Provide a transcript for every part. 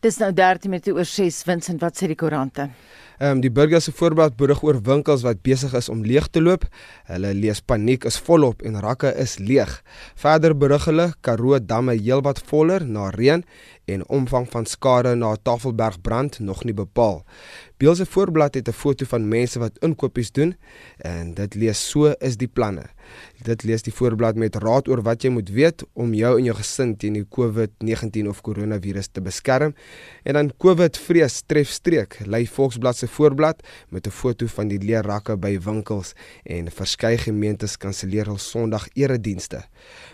Dis nou 13 minute oor 6 Vincent wat sê die koerante. Ehm um, die burger se voorblad berig oor winkels wat besig is om leeg te loop. Hulle lees paniek is volop en rakke is leeg. Verder berig hulle Karoo damme heelwat voller na reën en omvang van skade na Tafelberg brand nog nie bepaal. Beeld se voorblad het 'n foto van mense wat inkopies doen en dit lees so is die planne. Dit lees die voorblad met raad oor wat jy moet weet om jou en jou gesin teen die COVID-19 of koronavirus te beskerm. En dan COVID vrees tref streek. Lei Volksblad se voorblad met 'n foto van die leerrakke by winkels en verskeie gemeentes kanselleer hul Sondag eredienste.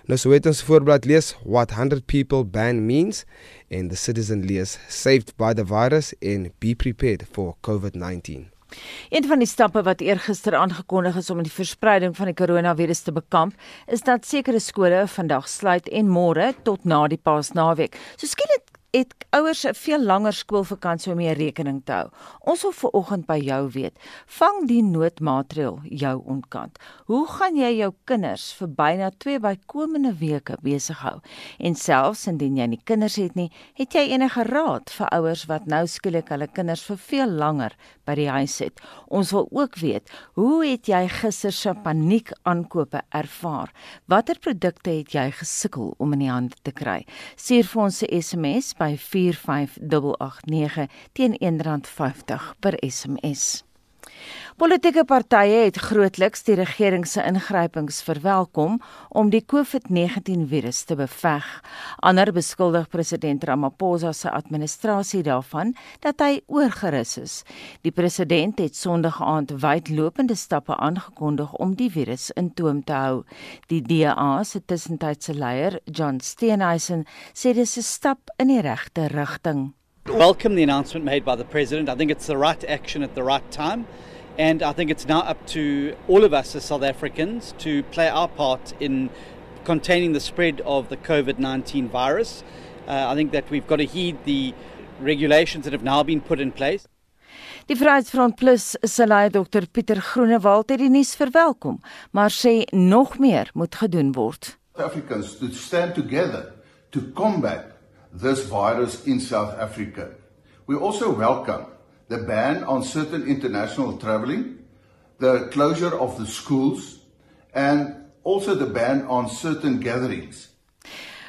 Nou so het ons voorblad lees what 100 people ban means and the citizen lees saved by the virus and be prepared for COVID-19. Een van die stappe wat eergister aangekondig is om die verspreiding van die koronavirus te bekamp, is dat sekere skole vandag sluit en môre tot na die Paasnaweek. So skielik het ouers 'n veel langer skoolvakansie om mee rekening te hou. Ons wil vir oggend by jou weet, vang die noodmaatreël jou ontkant. Hoe gaan jy jou kinders vir byna 2 bykomende weke besig hou? En selfs indien jy nie kinders het nie, het jy enige raad vir ouers wat nou skielik hulle kinders vir veel langer by die huis het? Ons wil ook weet, hoe het jy gister se paniek aankope ervaar? Watter produkte het jy gesukkel om in die hande te kry? Stuur vir ons 'n SMS by by 45889 teen R1.50 per SMS. Politieke partye het grootliks die regering se ingrypings verwelkom om die COVID-19 virus te beveg. Ander beskuldig president Ramaphosa se administrasie daarvan dat hy oorgerus is. Die president het Sondag aand wydlopende stappe aangekondig om die virus in toom te hou. Die DA se tussentydse leier, John Steenhuisen, sê dit is 'n stap in die regte rigting. Welcome the announcement made by the president. I think it's the right action at the right time. And I think it's now up to all of us as South Africans to play our part in containing the spread of the COVID 19 virus. Uh, I think that we've got to heed the regulations that have now been put in place. Die Vryheidsfront Plus se leier Dr Pieter Groenewald het die nuus verwelkom, maar sê nog meer moet gedoen word. Africans to stand together to combat this virus in South Africa. We also welcome the ban on certain international traveling, the closure of the schools, and also the ban on certain gatherings.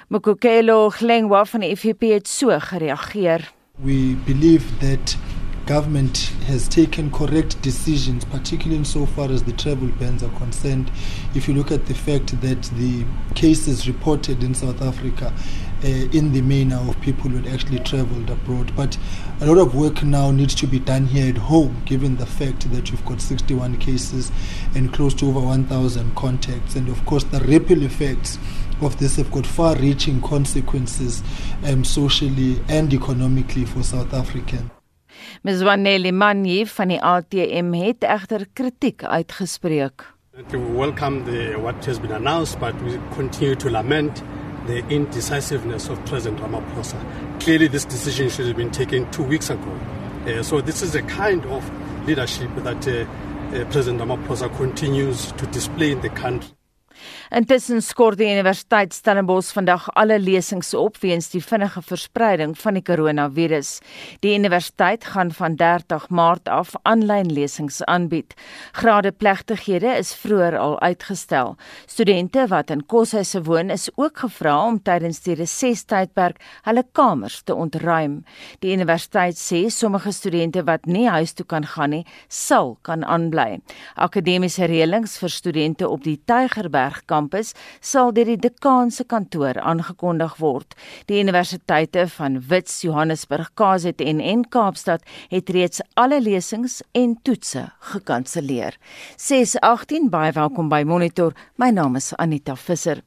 Mokokelo Glengwa van die FVP het so gereageer. We believe that government has taken correct decisions, particularly insofar as the travel bans are concerned. If you look at the fact that the cases reported in South Africa uh, in the manner of people who had actually traveled abroad. But a lot of work now needs to be done here at home, given the fact that you've got 61 cases and close to over 1,000 contacts. And of course, the ripple effects of this have got far reaching consequences um, socially and economically for South Africans. Ms Waneli Manyi van die ATM het egter kritiek uitgespreek. We welcome the what has been announced but we continue to lament the indecisiveness of President Ramaphosa. Clearly, this decision should have been taken two weeks ago. Uh, so, this is a kind of leadership that uh, uh, President Ramaphosa continues to display in the country. Intussen skort die Universiteit Stellenbosch vandag alle lesings op weens die vinnige verspreiding van die koronavirus. Die universiteit gaan van 30 Maart af aanlyn lesings aanbied. Grade plegtighede is vroeër al uitgestel. Studente wat in koshuise woon is ook gevra om tydens die resestydperk hulle kamers te ontruim. Die universiteit sê sommige studente wat nie huis toe kan gaan nie, sal kan aanbly. Akademiese reëlings vir studente op die Tygerberg kampus sal deur die dekaan se kantoor aangekondig word. Die universiteite van Wits, Johannesburg, KZN en Kaapstad het reeds alle lesings en toetse gekanselleer. 618 baie welkom by Monitor. My naam is Anita Visser.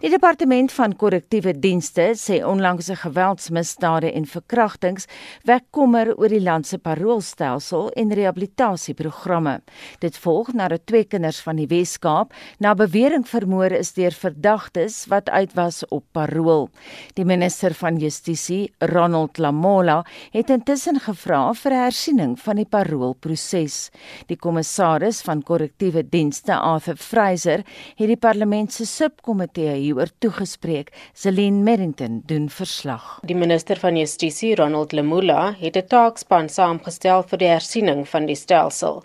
Die departement van korrektiewe dienste sê onlangse geweldsmisdade en verkrachtings wek kommer oor die land se paroolstelsel en rehabilitasieprogramme. Dit volg nadat twee kinders van die Wes-Kaap na bewering drank vermoor is deur verdagtes wat uit was op parol. Die minister van Justisie, Ronald Lamola, het intussen gevra vir hersiening van die paroolproses. Die kommissaris van korrektiewe dienste, Arthur Fraser, het die parlement se subkomitee hieroor toegespreek. Celine Merrington doen verslag. Die minister van Justisie, Ronald Lamola, het 'n taakspan saamgestel vir die hersiening van die stelsel.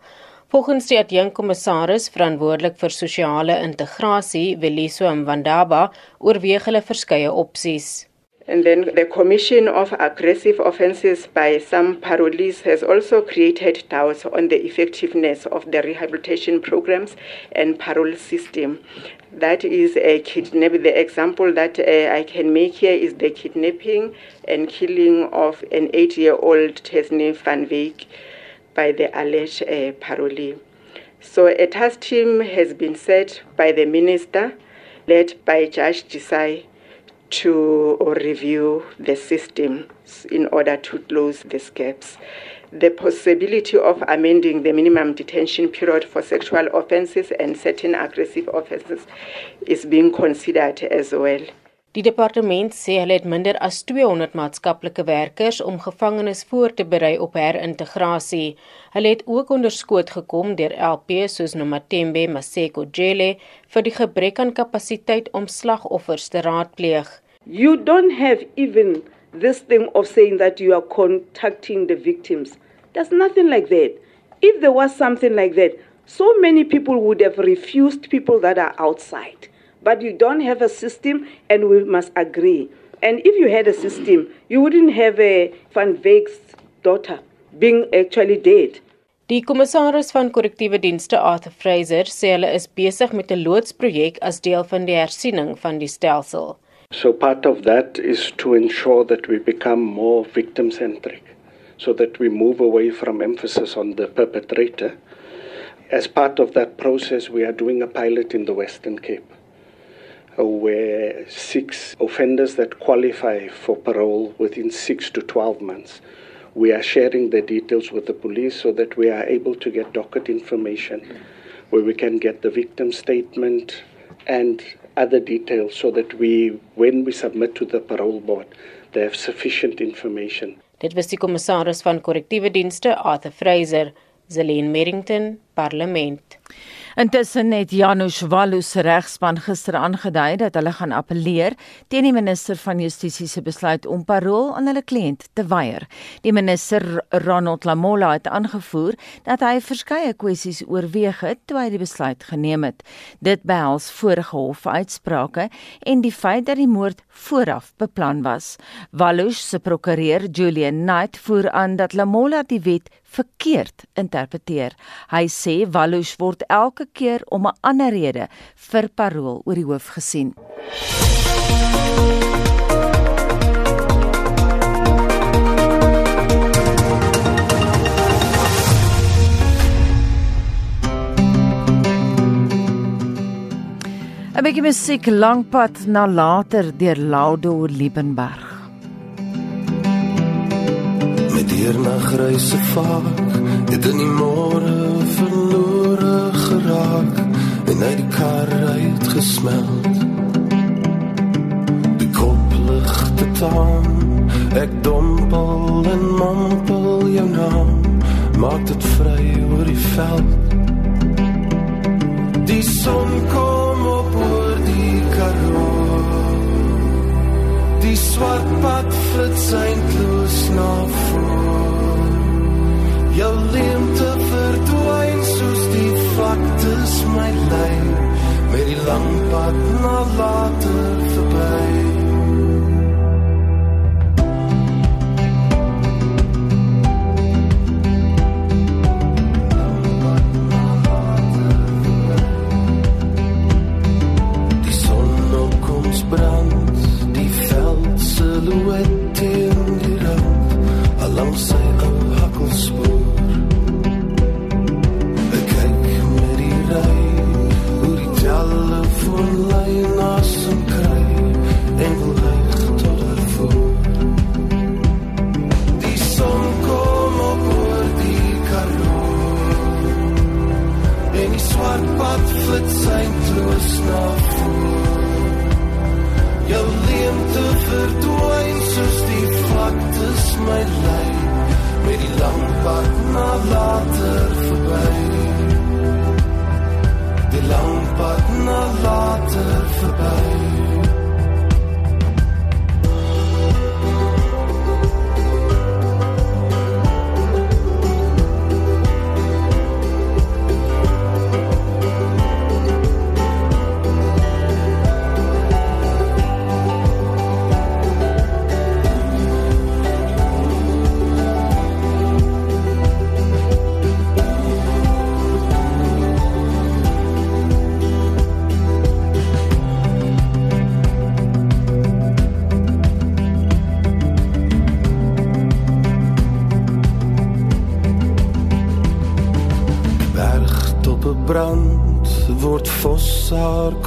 Volgens die adjunkkommissaris verantwoordelik vir sosiale integrasie, Weliso Mwandaba, oorweeg hulle verskeie opsies. And then the commission of aggressive offences by some parolees has also created doubts on the effectiveness of the rehabilitation programs and parole system. That is a kidnapping. The example that uh, I can make here is the kidnapping and killing of an eight-year-old Tesni van Veek by the alleged uh, parolee. So a task team has been set by the minister, led by Judge Desai, to review the system in order to close these gaps. The possibility of amending the minimum detention period for sexual offences and certain aggressive offences is being considered as well. Die departement sê hulle het minder as 200 maatskaplike werkers om gevangenes voor te berei op herintegrasie. Hulle het ook onderskoot gekom deur LP soos Nomatembe Maseko Jele vir die gebrek aan kapasiteit om slagoffers te raadpleeg. You don't have even this thing of saying that you are contacting the victims. There's nothing like that. If there was something like that, so many people would have refused people that are outside. But you don't have a system and we must agree. And if you had a system, you wouldn't have a Van Veek's daughter being actually dead. Die kommissaris van korrektiewe dienste Arthur Fraser sê hulle is besig met 'n loodsprojek as deel van die hersiening van die stelsel. So part of that is to ensure that we become more victim centric so that we move away from emphasis on the perpetrator. As part of that process we are doing a pilot in the Western Cape. Where six offenders that qualify for parole within six to 12 months. We are sharing the details with the police so that we are able to get docket information where we can get the victim statement and other details so that we, when we submit to the parole board, they have sufficient information. Dit was die kommissaris van korrektiewe dienste Arthur Fraser, Zelene Merrington, Parlement. Intussen het Janusz Wallu se regspan gister aangedui dat hulle gaan appeleer teen die minister van Justisie se besluit om parol aan hulle kliënt te weier. Die minister Ronald Lamola het aangevoer dat hy verskeie kwessies oorweeg het toe hy die besluit geneem het. Dit behels vorige hofuitsprake en die feit dat die moord vooraf beplan was. Wallu se prokureur Julian Knight voer aan dat Lamola die wet verkeerd interpreteer. Hy sê Wallush word elke keer om 'n ander rede vir parol oor die hoof gesien. 'n Bietjie musiek lankpad na later deur Laudo Liebenberg. Deur na gryse vaak. Het in die môre verlore geraak en uit die kar uit gesmeld die koplig te taan ek dompel en mompel jou naam maak dit vry oor die veld. Die son kom op oor die karoo. Die swart pad flits eindloos na voor jou leemte verdwyn soos die vlaktes my lei met die lang pad na later verby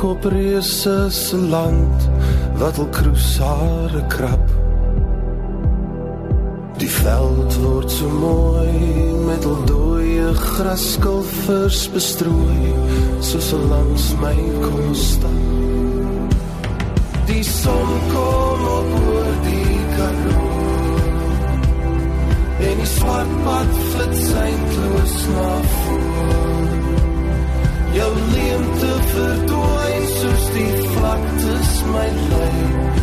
kop reuse se land wat al kroes haar krap die veld word so mooi met al dooie graskulvers bestrooi soos al langs my kom staan die son kom op oor die karoo en die swart pad flits eindloos na voor. Jou leemte verdwyn soos die vlaktes my lei,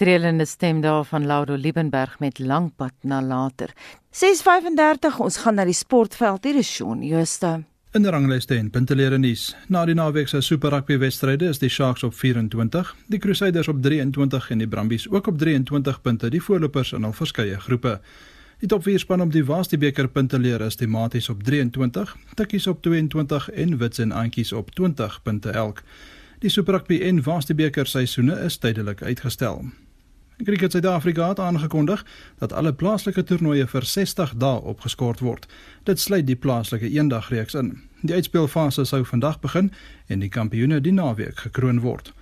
strelende stem daar van Laudo Liebenberg met Langpad na later. 6:35 ons gaan na die sportveld hier is Shaun Jooste. In die ranglyste en puntelere nuus. Na die naweek se Super Rugby wedstryde is die Sharks op 24, die Crusaders op 23 en die Brumbies ook op 23 punte, die voorlopers in al verskeie groepe. Die top 4 span op die Waasti beker puntelere is die Maties op 23, Tikkies op 22 en Wits en Antjies op 20 punte elk. Die Super Rugby en Waasti beker seisoene is tydelik uitgestel. Cricket Suid-Afrika het aangekondig dat alle plaaslike toernooie vir 60 dae opgeskort word. Dit sluit die plaaslike eendagreeks in. Die uitspelfase sou vandag begin en die kampioene die naweek gekroon word.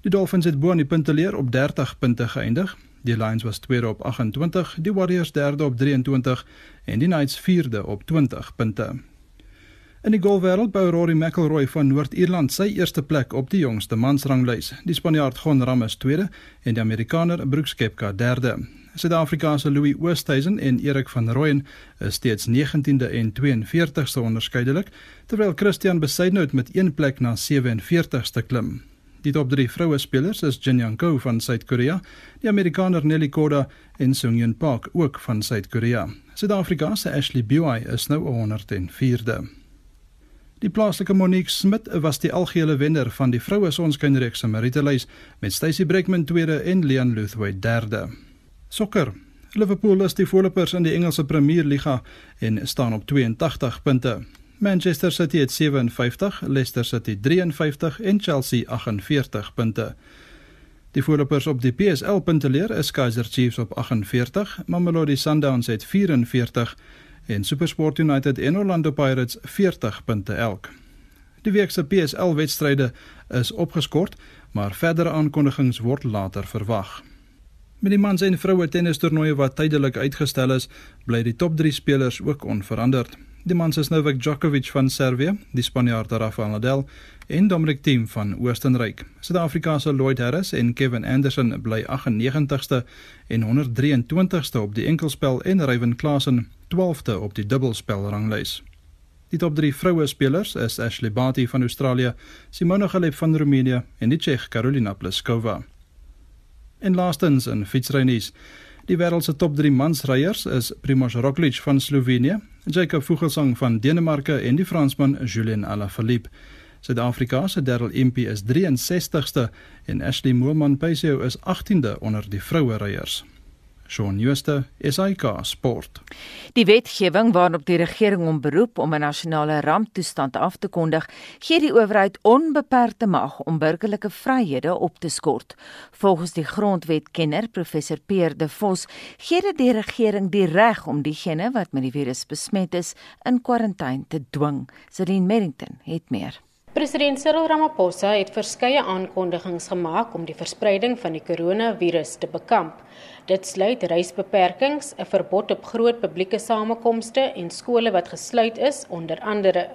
Die Dolphins het bo aan die punteleer op 30 punte geëindig. Die Lions was tweede op 28, die Warriors derde op 23 en die Knights vierde op 20 punte. In die golfwêreld bou Rory McIlroy van Noord-Ierland sy eerste plek op die jongste mansranglys. Die Spanjaard Gon Ram is tweede en die Amerikaner Brooks Koepka derde. Suid-Afrikaanse Louis Oosthuizen en Erik van Rooyen is steeds 19de en 42ste onderskeidelik, terwyl Christian Besaidnout met een plek na 47ste klim. Die top 3 vroue spelers is Jin Young Ko van Suid-Korea, die Amerikaner Nelly Korda en Sung Yun Park ook van Suid-Korea. Suid-Afrika se Ashley Buy is nou 104de. Die plaaslike Monique Smit was die algehele wenner van die vroue sonskynreeks se Maritalys met Stacey Breckman tweede en Leon Luthwaite derde. Sokker. Liverpool is die voorlopers in die Engelse Premier Liga en staan op 82 punte. Manchester City het 57, Leicester City 53 en Chelsea 48 punte. Die voorlopers op die PSL punteleer is Kaizer Chiefs op 48, Mamelodi Sundowns het 44 en SuperSport United en Orlando Pirates 40 punte elk. Die week se PSL wedstryde is opgeskort, maar verdere aankondigings word later verwag. Met die mans en vroue tennistoernooie wat tydelik uitgestel is, bly die top 3 spelers ook onveranderd. Die mans is Novak Djokovic van Servië, die Spanjaard Rafael Nadal en Dominic Thiem van Oostenryk. Suid-Afrika se Lloyd Harris en Kevin Anderson bly 98ste en 123ste op die enkelspel en Ryan Klassen 12de op die dubbelspelranglys. Die top 3 vroue spelers is Ashley Barty van Australië, Simona Halep van Roemenië en die Tsjeeg Karolina Pliskova. En laastens in fietsrynuus. Die wêreld se top 3 mansryers is Primož Roglič van Slovenië, Jakob Fuglsang van Denemarke en die Fransman Julien Alaphilippe. Suid-Afrika se Darryl Impey is 63ste en Ashley Moolman Paisio is 18de onder die vroue ryers. Shaun Schuster, SAK Sport. Die wetgewing waarop die regering hom beroep om 'n nasionale ramptoestand af te kondig, gee die owerheid onbeperkte mag om burgerlike vryhede op te skort. Volgens die grondwetkenner professor Pierre De Vos, gee dit die regering die reg om diegene wat met die virus besmet is in kwarantyne te dwing. Celine Merrington het meer. President Cyril Ramaphosa het verskeie aankondigings gemaak om die verspreiding van die koronavirus te bekamp. Dit sluit reisbeperkings, 'n verbod op groot publieke samekomste en skole wat gesluit is onder andere.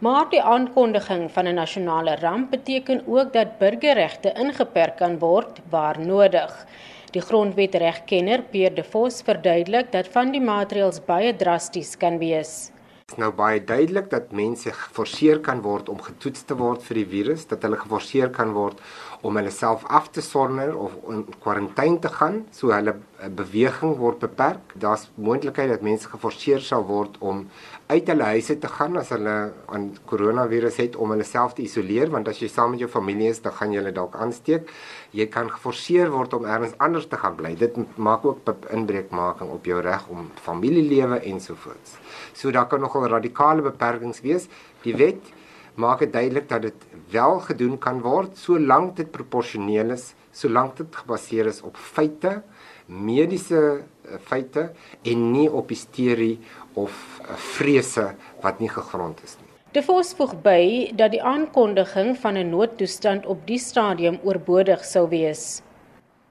Maar die aankondiging van 'n nasionale ramp beteken ook dat burgerregte ingeperk kan word waar nodig. Die grondwetregkenner Pierre De Vos verduidelik dat van die maatreëls baie drasties kan wees nou baie duidelik dat mense geforseer kan word om getoets te word vir die virus, dat hulle geforseer kan word om hulle self af te sonder of in kwarantyne te gaan, so hulle beweging word beperk. Daar's moontlikheid dat mense geforseer sal word om uit hulle huise te gaan as hulle aan koronavirus het om hulle self te isoleer want as jy saam met jou familie is, dan gaan jy hulle dalk aansteek. Jy kan geforseer word om ergens anders te gaan bly. Dit maak ook inbreukmaking op jou reg om familielewe ensovoorts. So daar kan nogal radikale beperkings wees. Die wet maak dit duidelik dat dit wel gedoen kan word solank dit proporsioneel is, solank dit gebaseer is op feite, mediese eh, feite en nie op hysterie of eh, vrese wat nie gegrond is nie. De Vos voeg by dat die aankondiging van 'n noodtoestand op die stadium oorbodig sou wees.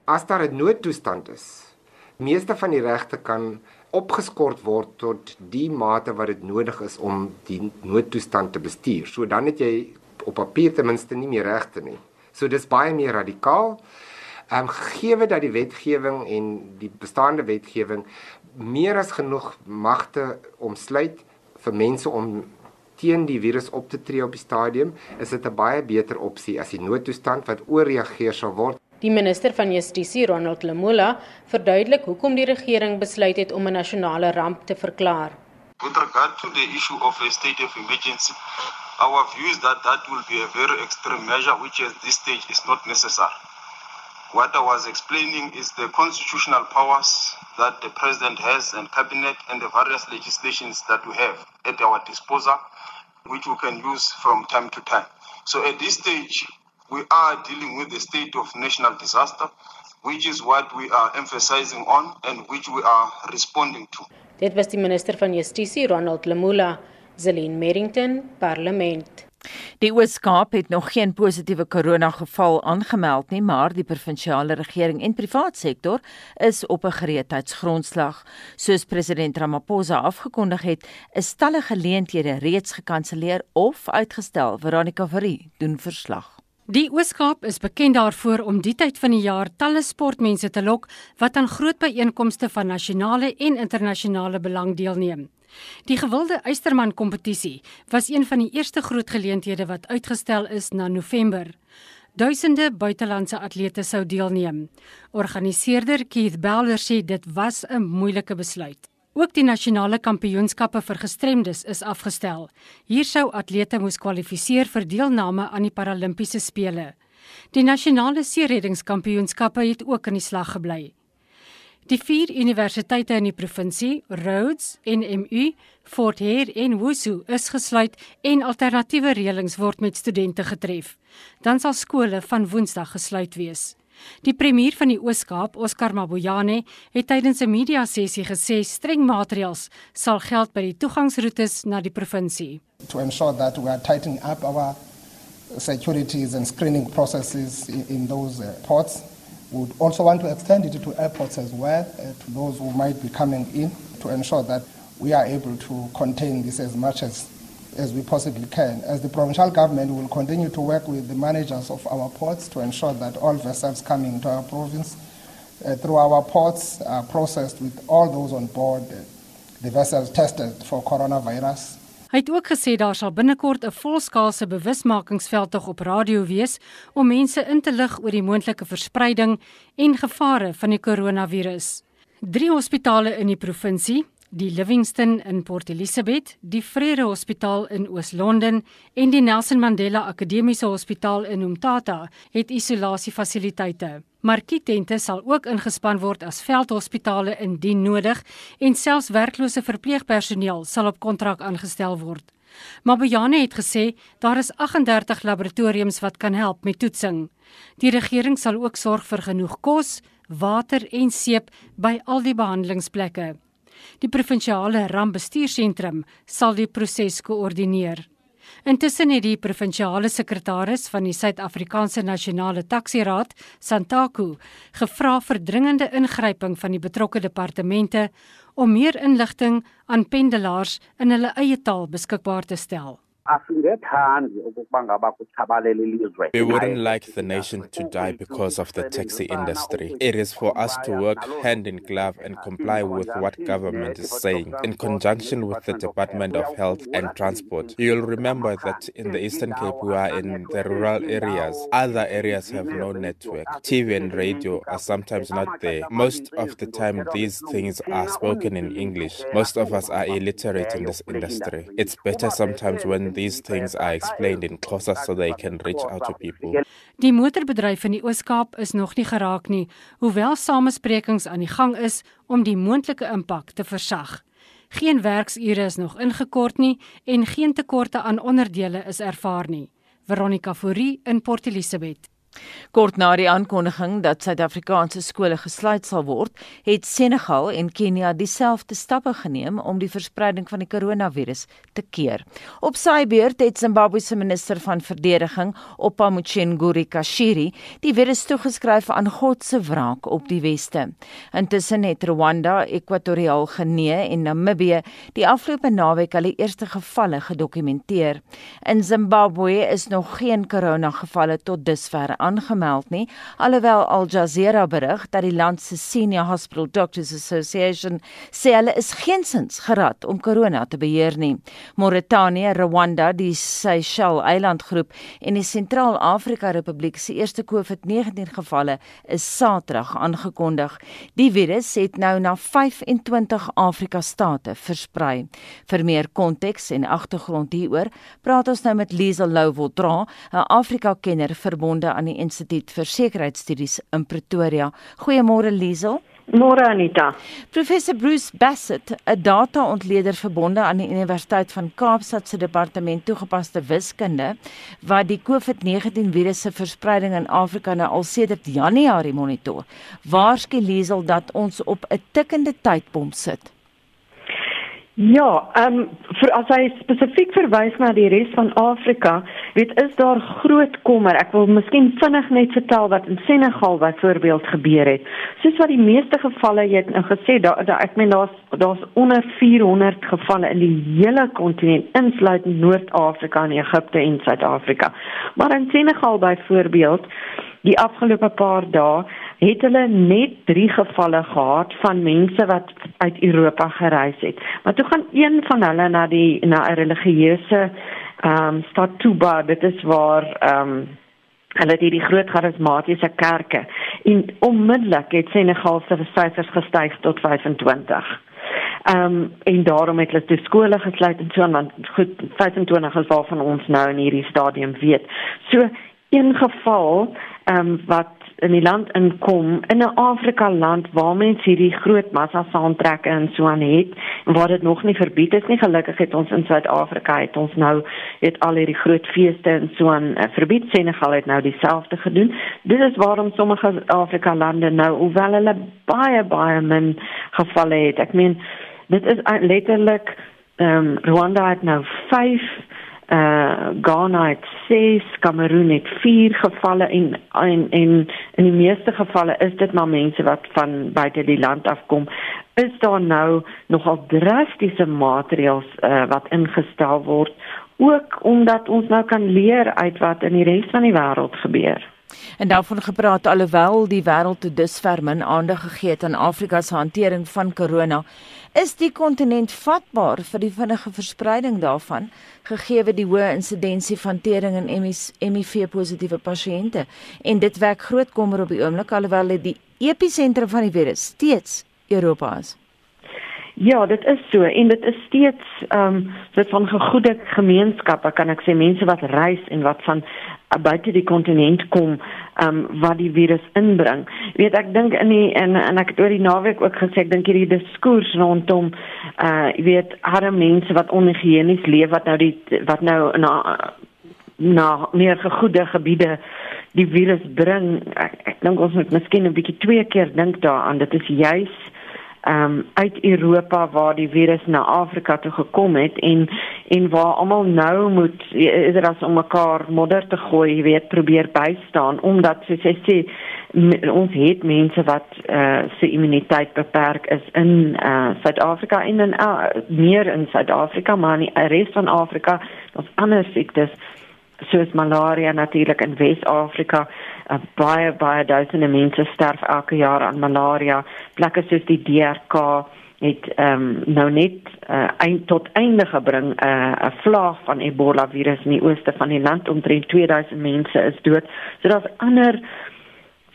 As daar 'n noodtoestand is, meeste van die regte kan opgeskort word tot die mate wat dit nodig is om die noodtoestand te bestuur. So dan het jy op papier ten minste nie meer regte nie. So dis baie meer radikaal. Ehm um, gegee dat die wetgewing en die bestaande wetgewing meer as genoeg magte omsluit vir mense om teen die virus op te tree op die stadium, is dit 'n baie beter opsie as die noodtoestand wat ooreageer sal word. Die minister van Justisie, Ronald Lamola, verduidelik hoekom die regering besluit het om 'n nasionale ramp te verklaar. With regard to the issue of a state of emergency, our view is that that will be a very extreme measure which at this stage is not necessary. What I was explaining is the constitutional powers that the president has and cabinet and the various legislations that we have at our disposal which we can use from time to time. So at this stage we are dealing with the state of national disaster, which is what we are emphasizing on and which we are responding to. Dit was die minister van Justisie, Ronald Lamula, Zelin Merrington, Parlement. Die Oos-Kaap het nog geen positiewe koronageval aangemeld nie, maar die provinsiale regering en privaat sektor is op 'n gereedheidsgrondslag. Soos president Ramaphosa afgekondig het, is talle geleenthede reeds gekanselleer of uitgestel. Veronica Verrie doen verslag. Die Ooskaap is bekend daarvoor om die tyd van die jaar talle sportmense te lok wat aan groot byeenkomste van nasionale en internasionale belang deelneem. Die gewilde Eysterman kompetisie was een van die eerste groot geleenthede wat uitgestel is na November. Duisende buitelandse atlete sou deelneem. Organiseerder Keith Bowler sê dit was 'n moeilike besluit. Ook die nasionale kampioenskappe vir gestremdes is afgestel. Hier sou atlete moes kwalifiseer vir deelname aan die Paralimpiese spele. Die nasionale seereddingskampioenskappe het ook in die slag gebly. Die vier universiteite in die provinsie, Rhodes, NMU, Fort Hare en Wusu, is gesluit en alternatiewe reëlings word met studente getref. Dan sal skole van Woensdag gesluit wees. Die premier van die Oos-Kaap, Oscar Mabojane, het tydens 'n media-sessie gesê streng maatreëls sal geld by die toegangsroetes na die provinsie. To ensure that we are tightening up our securities and screening processes in, in those uh, ports. Would also want to extend it to airports as well, uh, to those who might be coming in, to ensure that we are able to contain this as much as as we possibly can. As the provincial government, will continue to work with the managers of our ports to ensure that all vessels coming into our province uh, through our ports are processed with all those on board, uh, the vessels tested for coronavirus. Hy het ook gesê daar sal binnekort 'n volskaalse bewusmakingsveldtog op radio wees om mense in te lig oor die moontlike verspreiding en gevare van die koronavirus. Drie hospitale in die provinsie, Die Livingston in Port Elizabeth, die Vrede Hospitaal in Oos-London en die Nelson Mandela Akademiese Hospitaal in Umtata het isolasiefasiliteite. Markietente sal ook ingespan word as veldhospitale indien nodig en selfs werklose verpleegpersoneel sal op kontrak aangestel word. Mabojane het gesê daar is 38 laboratoriums wat kan help met toetsing. Die regering sal ook sorg vir genoeg kos, water en seep by al die behandelingsplekke. Die provinsiale rampbestuursentrum sal die proses koördineer. Intussen het die provinsiale sekretaris van die Suid-Afrikaanse Nasionale Taxiraad, Santaku, gevra vir dringende ingryping van die betrokke departemente om meer inligting aan pendelaars in hulle eie taal beskikbaar te stel. We wouldn't like the nation to die because of the taxi industry. It is for us to work hand in glove and comply with what government is saying in conjunction with the Department of Health and Transport. You'll remember that in the Eastern Cape we are in the rural areas. Other areas have no network. TV and radio are sometimes not there. Most of the time these things are spoken in English. Most of us are illiterate in this industry. It's better sometimes when these things are explained in Xhosa so they can reach out to people. Die motorbedryf in die Oos-Kaap is nog nie geraak nie, hoewel samesprekings aan die gang is om die moontlike impak te versag. Geen werksure is nog ingekort nie en geen tekorte aan onderdele is ervaar nie. Veronica Fourie in Port Elizabeth. Kort na die aankondiging dat Suid-Afrikaanse skole gesluit sal word, het Senegal en Kenia dieselfde stappe geneem om die verspreiding van die koronavirus te keer. Op sy beurt het Zimbabwe se minister van verdediging, Opamuchenguri Kashiri, die virus toegeskryf aan God se wraak op die weste. Intussen het Rwanda, Ekwatoriaal Genee en Namibië die afgelope naweek al die eerste gevalle gedokumenteer. In Zimbabwe is nog geen koronagevalle tot dusver aangemeld nie, alhoewel Al Jazeera berig dat die land se Senior Hospital Doctors Association sê hulle is geensins gerad om korona te beheer nie. Mauritanië, Rwanda, die Seychelles eilandgroep en die Sentraal-Afrika Republiek se eerste COVID-19 gevalle is Saterdag aangekondig. Die virus het nou na 25 Afrika state versprei. Vir meer konteks en agtergrond hieroor, praat ons nou met Liesel Louwel-Dra, 'n Afrika-kenner verbonde aan die Instituut vir Sekuriteitsstudies in Pretoria. Goeiemôre Liesel. Môre Anita. Professor Bruce Bassett, 'n data-ontleder verbonde aan die Universiteit van Kaapstad se departement toegepaste wiskunde, wat die COVID-19 virus se verspreiding in Afrika nou al sedert Januarie monitor, waarsku Liesel dat ons op 'n tikkende tydbom sit. Ja, ehm um, vir as hy spesifiek verwys na die res van Afrika, weet is daar groot kommer. Ek wil miskien vinnig net vertel wat in Senegal byvoorbeeld gebeur het. Soos wat die meeste gevalle jy het nou gesê, daar da, ek meen daar's daar's onder 400 gevalle in die hele kontinent, insluitend Noord-Afrika en Egipte en Suid-Afrika. Maar in Senegal byvoorbeeld, die afgelope paar dae het hulle net 3 gevalle gehad van mense wat uit Europa gereis het. Maar toe gaan een van hulle na die na 'n religieuse ehm um, stad Tuba, dit is waar ehm um, hulle het hierdie groot charismatiese kerke en onmiddellik het Senegal se syfers gestyg tot 25. Ehm um, en daarom het hulle toe skole gesluit en so aan want goed 25 is waarvan ons nou in hierdie stadium weet. So een geval ehm um, wat in die land inkom in 'n Afrika land waar mense hierdie groot massa saamtrek en so aan het waar dit nog nie verbied is nie. Gelukkig het ons in Suid-Afrika het ons nou het al hierdie groot feeste en so aan uh, verbied. Senegal het nou dieselfde gedoen. Dit is waarom sommige Afrika lande nou hoewel hulle baie baie min gevalle het. Ek meen dit is letterlik ehm um, Rwanda het nou 5 uh Ghana het 6, Kameroen het 4 gevalle en en en in die meeste gevalle is dit maar mense wat van buite die land afkom. Is daar nou nogal drastiese maatreëls uh wat ingestel word ook omdat ons nou kan leer uit wat in die res van die wêreld gebeur. En daarvan gepraat alhoewel die wêreld te dusver min aandag gegee het aan Afrika se hantering van corona, is die kontinent vatbaar vir die vinnige verspreiding daarvan gegee die hoë insidensie van tering en HIV positiewe pasiënte. En dit wek groot kommer op die oomblik alhoewel dit die episentrum van die virus steeds Europa is. Ja, dit is so en dit is steeds ehm um, soort van gegoede gemeenskappe kan ek sê mense wat reis en wat van buite die kontinent kom um, wat die virus inbring. Weet ek dink in die en en ek het oor die naweek ook gesê ek dink hierdie diskurs rondom uh jy weet arme mense wat onhygiënies leef wat nou die wat nou na na meer gegoede gebiede die virus bring. Ek, ek dink ons moet miskien 'n bietjie twee keer dink daaraan. Dit is juis um, uit Europa waar die virus na Afrika toe gekom het en en waar almal nou moet is dit as om mekaar modder te gooi, jy weet, probeer bystaan omdat soos jy sê ons het mense wat eh uh, se immuniteit beperk is in eh uh, Suid-Afrika en in uh, meer in Suid-Afrika maar in die res van Afrika, daar's ander siektes soos malaria natuurlik in Wes-Afrika uh, baie baie duisende mense sterf elke jaar aan malaria. Plekke soos die DRK het ehm um, nou net uh, eind tot einde gebring eh, 'n uh, vlaag van Ebola virus in die ooste van die land. Omtrent 2000 mense is dood. So daar's ander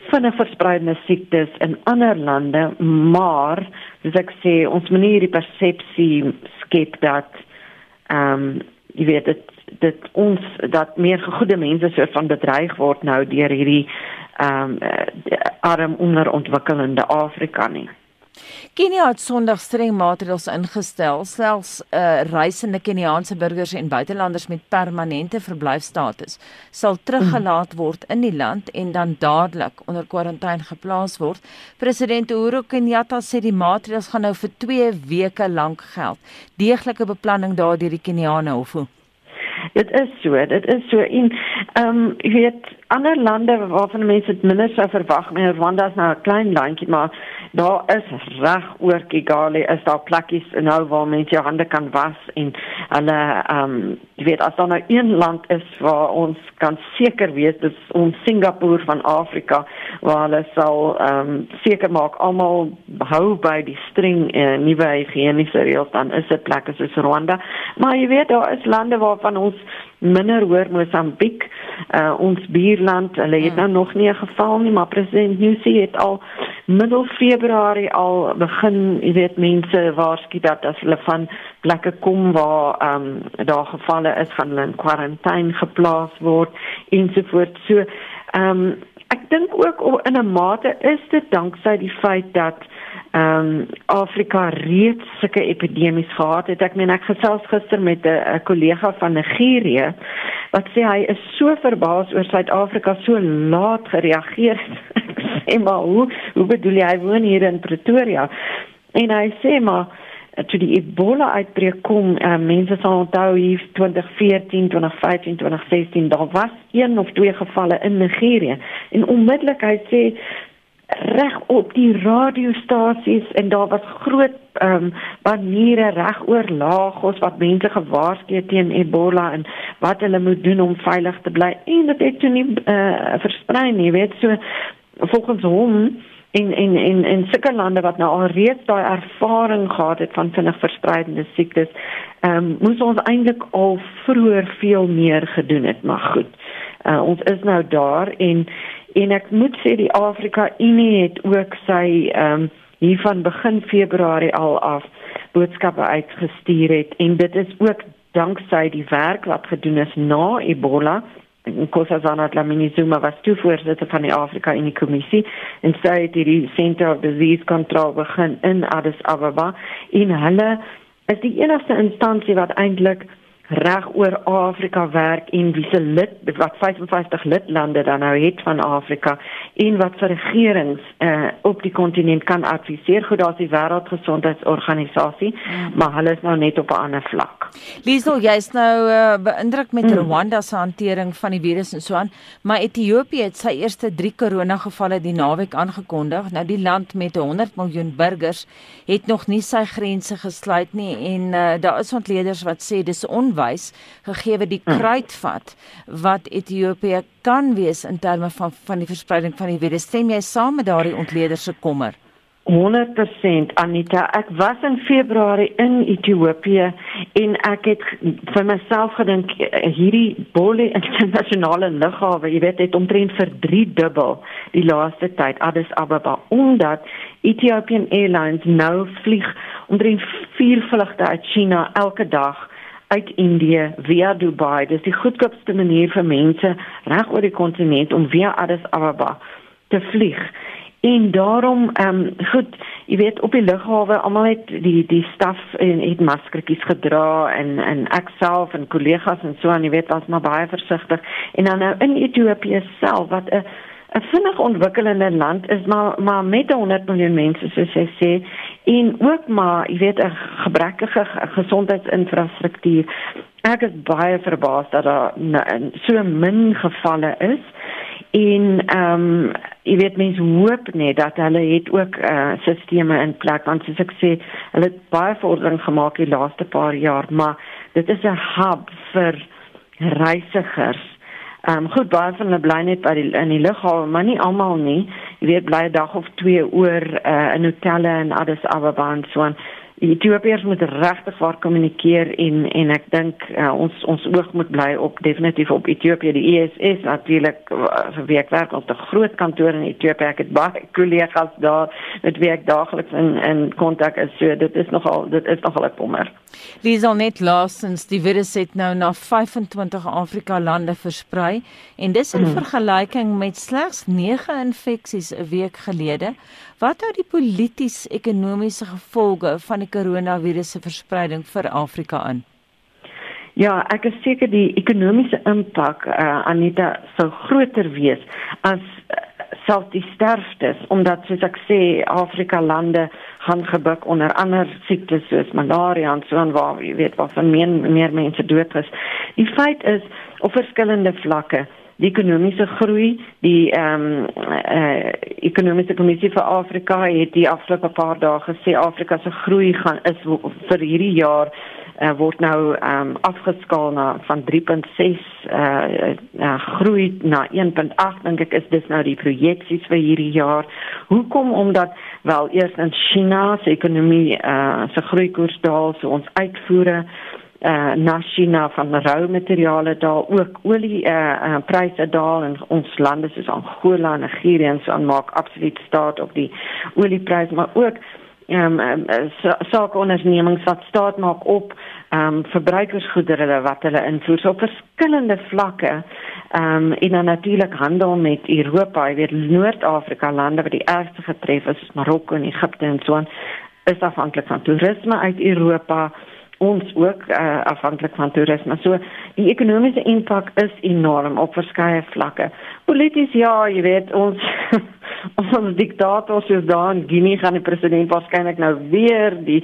vinnig verspreidende siektes in ander lande maar soos ek sê ons moet nie hierdie persepsie skep dat ehm um, jy weet dit dit ons dat meer goeie mense so van bedreig word nou deur hierdie ehm um, arm onderontwikkelende Afrika nie. Kenia het Sondag streng maatreëls ingestel, selfs uh, reisende Keniaanse burgers en buitelanders met permanente verblyfstatus sal teruggelaat word in die land en dan dadelik onder kwarantyne geplaas word. President Uhuru Kenyatta sê die maatreëls gaan nou vir 2 weke lank geld. Deeglike beplanning daardeur die Keniane hoef. Dit is so, dit is so. En ehm um, jy weet ander lande waarvan mense dit minder sou verwag, maar Rwanda is nou 'n klein landjie, maar daar is reg oor Kigali is daar plekkies nou waar mense jou hande kan was en hulle ehm um, jy weet as daar nou een land is waar ons kan seker wees dis ons Singapore van Afrika waar hulle sal ehm um, seker maak almal hou by die streng uh, nuwe higiëniese reëls dan is dit plekke soos Rwanda maar jy weet daar is lande waarvan ons minder hoor Mosambiek uh, ons buurland hulle het hmm. nou nog nie 'n geval nie maar president Nyusi het al middel Februarie al begin jy weet mense waarsku dat as hulle van plekke kom waar ehm um, daar gevalle is gaan hulle in kwarantyne geplaas word ensovoorts. So ehm um, ek dink ook in 'n mate is dit danksy die feit dat ehm um, Afrika reeds sulke epidemies gehad het. Ek meen ek gesels gister met 'n kollega van Nigerië wat sê hy is so verbaas oor Suid-Afrika so laat gereageer het. sê maar hoe hoe bedoel jy hy woon hier in Pretoria? En hy sê maar toe die Ebola uitbreek kom, uh, mense sal onthou hier 2014, 2015, 2016, daar was een of twee gevalle in Nigerië. En onmiddellik hy sê reg op die radiostasies en daar was groot ehm um, baniere reg oor Lagos wat mense gewaarsku het teen Ebola en wat hulle moet doen om veilig te bly. En dit het toe nie uh, versprei nie weet. So volgens hom in in in in sulke lande wat nou al reeds daai ervaring gehad het van vinnig verspreidende siektes ehm um, moes ons eintlik al vroeër veel meer gedoen het. Maar goed uh, ons is nou daar en en ek moet sê die Afrika Unie het ook sy ehm um, hier van begin Februarie al af boodskappe uitgestuur het. En dit is ook danksy die werk wat gedoen is na Ebola. Nkosazana Dlamini Zuma was toe voorsitter van die Afrika Unie Kommissie en sy het die Center of Disease Control begin in Addis Ababa. En hulle is die enigste instansie wat eintlik reg oor Afrika werk en wie se lid wat 55 lidlande dan nou het van Afrika en wat vir regerings uh, op die kontinent kan adviseer goed daar's die wêreldgesondheidsorganisasie mm. maar hulle is nou net op 'n ander vlak. Liesel jy's nou uh, beïndruk met mm. Rwanda se hantering van die virus en so aan maar Ethiopië het sy eerste 3 korona gevalle die naweek aangekondig. Nou die land met 100 miljoen burgers het nog nie sy grense gesluit nie en uh, daar is ontleeders wat sê dis on wys gegee die hm. kruitvat wat Ethiopië kan wees in terme van van die verspreiding van die virus. Stem jy saam met daardie ontleder se kommer? 100% Anita. Ek was in Februarie in Ethiopië en ek het vir myself gedink hierdie Bole internasionale lughawe, jy weet, het omtrent vir 3 dubbel die laaste tyd Addis Ababa omdat Ethiopian Airlines nou vlieg omtrent 4 vlugte uit China elke dag uit Indië via Dubai. Dis die goedkoopste manier vir mense reg oor die kontinent om via Addis Ababa te vlieg. En daarom ehm um, goed, jy weet op die lughawe almal het die die staf en het maskertjies gedra en en ek self en kollegas en so en jy weet was maar baie versigtig. En dan nou in Ethiopië self wat 'n 'n vinnig ontwikkelende land is maar maar met 100 miljoen mense soos jy sê en ook maar jy weet 'n gebrekkige gesondheidsinfrastruktuur. Ek is baie verbaas dat daar so min gevalle is en ehm um, jy weet mense hoop net dat hulle het ook uh eh, sisteme in plek want soos ek sê hulle het baie vordering gemaak die laaste paar jaar maar dit is 'n hub vir reisigers. Ehm um, goed baie van hulle bly net by die in die lughawe maar nie almal nie. Jy weet bly 'n dag of twee oor uh in hotelle en Addis Ababa en so aan die Ethiopiërs moet regtig waar kommunikeer en en ek dink uh, ons ons oog moet bly op definitief op Ethiopië die ESS natuurlik uh, werk werk op 'n groot kantoor in Ethiopië ek het baie kollegas daar met wie ek daagliks in in kontak is so dit is nogal dit is nogal 'n kommer Liesel net laasens die virus het nou na 25 Afrika lande versprei en dis in mm. vergelyking met slegs 9 infeksies 'n week gelede. Wat hou die polities-ekonomiese gevolge van die koronavirus se verspreiding vir Afrika in? Ja, ek is seker die ekonomiese impak uh, Anita sou groter wees as uh, selfs die sterftes omdat soos ek sê Afrika lande gaan gebuk onder ander siektes soos malaria en so en waar jy weet wat van meer meer mense dood is. Die feit is op verskillende vlakke die ekonomiese groei die ehm um, uh, ekonomiese kommissie vir Afrika het die afgelope paar dae gesê Afrika se groei gaan is vir hierdie jaar uh, word nou ehm um, afgeskaal na van 3.6 uh, uh groei na 1.8 dink ek is dis nou die projeksies vir hierdie jaar. Hoekom omdat wel eers in China se ekonomie uh se groeikoers daal so ons uitvoere uh na China van rou materiale daal ook olie uh, uh pryse daal en ons lande soos Angola en Nigerië en so aanmaak absoluut staat op die oliepryse maar ook ehm um, um, sake ondernemings wat staat maak op ehm um, verbruikersgoedere wat hulle invoer. So op verskillende vlakke ehm um, en dan natuurlik handel met Europa, jy weet Noord-Afrika lande wat die ergste getref is, Marokko en Egipte en so aan is afhanklik van toerisme uit Europa ons ook uh, afhanklik van toerisme. So die ekonomiese impak is enorm op verskeie vlakke. Polities ja, jy weet ons ons diktator soos dan Guinea gaan die president waarskynlik nou weer die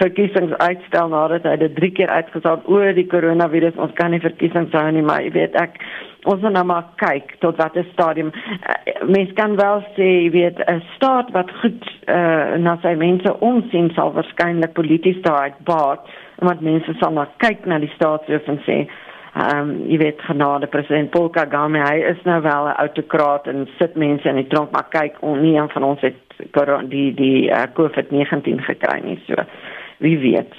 verkiesings uitstel nadat hy dit drie keer uitgestel oor die koronavirus. Ons kan nie verkiesings hou nie, maar jy weet ek ons moet nou maar kyk tot watter stadium uh, mens kan wel sê jy weet 'n staat wat goed uh, na sy mense omsien sal waarskynlik polities daaruit baat omdat mense sal maar kyk na die staatshoof en sê ehm um, jy weet genade president Paul Kagame hy is nou wel 'n autokraat en sit mense in die tronk maar kyk on, nie een van ons het die die uh, COVID-19 gekry nie so wie weet.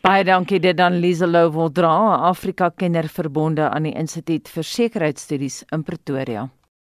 Baie dankie dit dan Lieselo Woldra Afrika kenner verbonde aan die Instituut vir Sekuriteitsstudies in Pretoria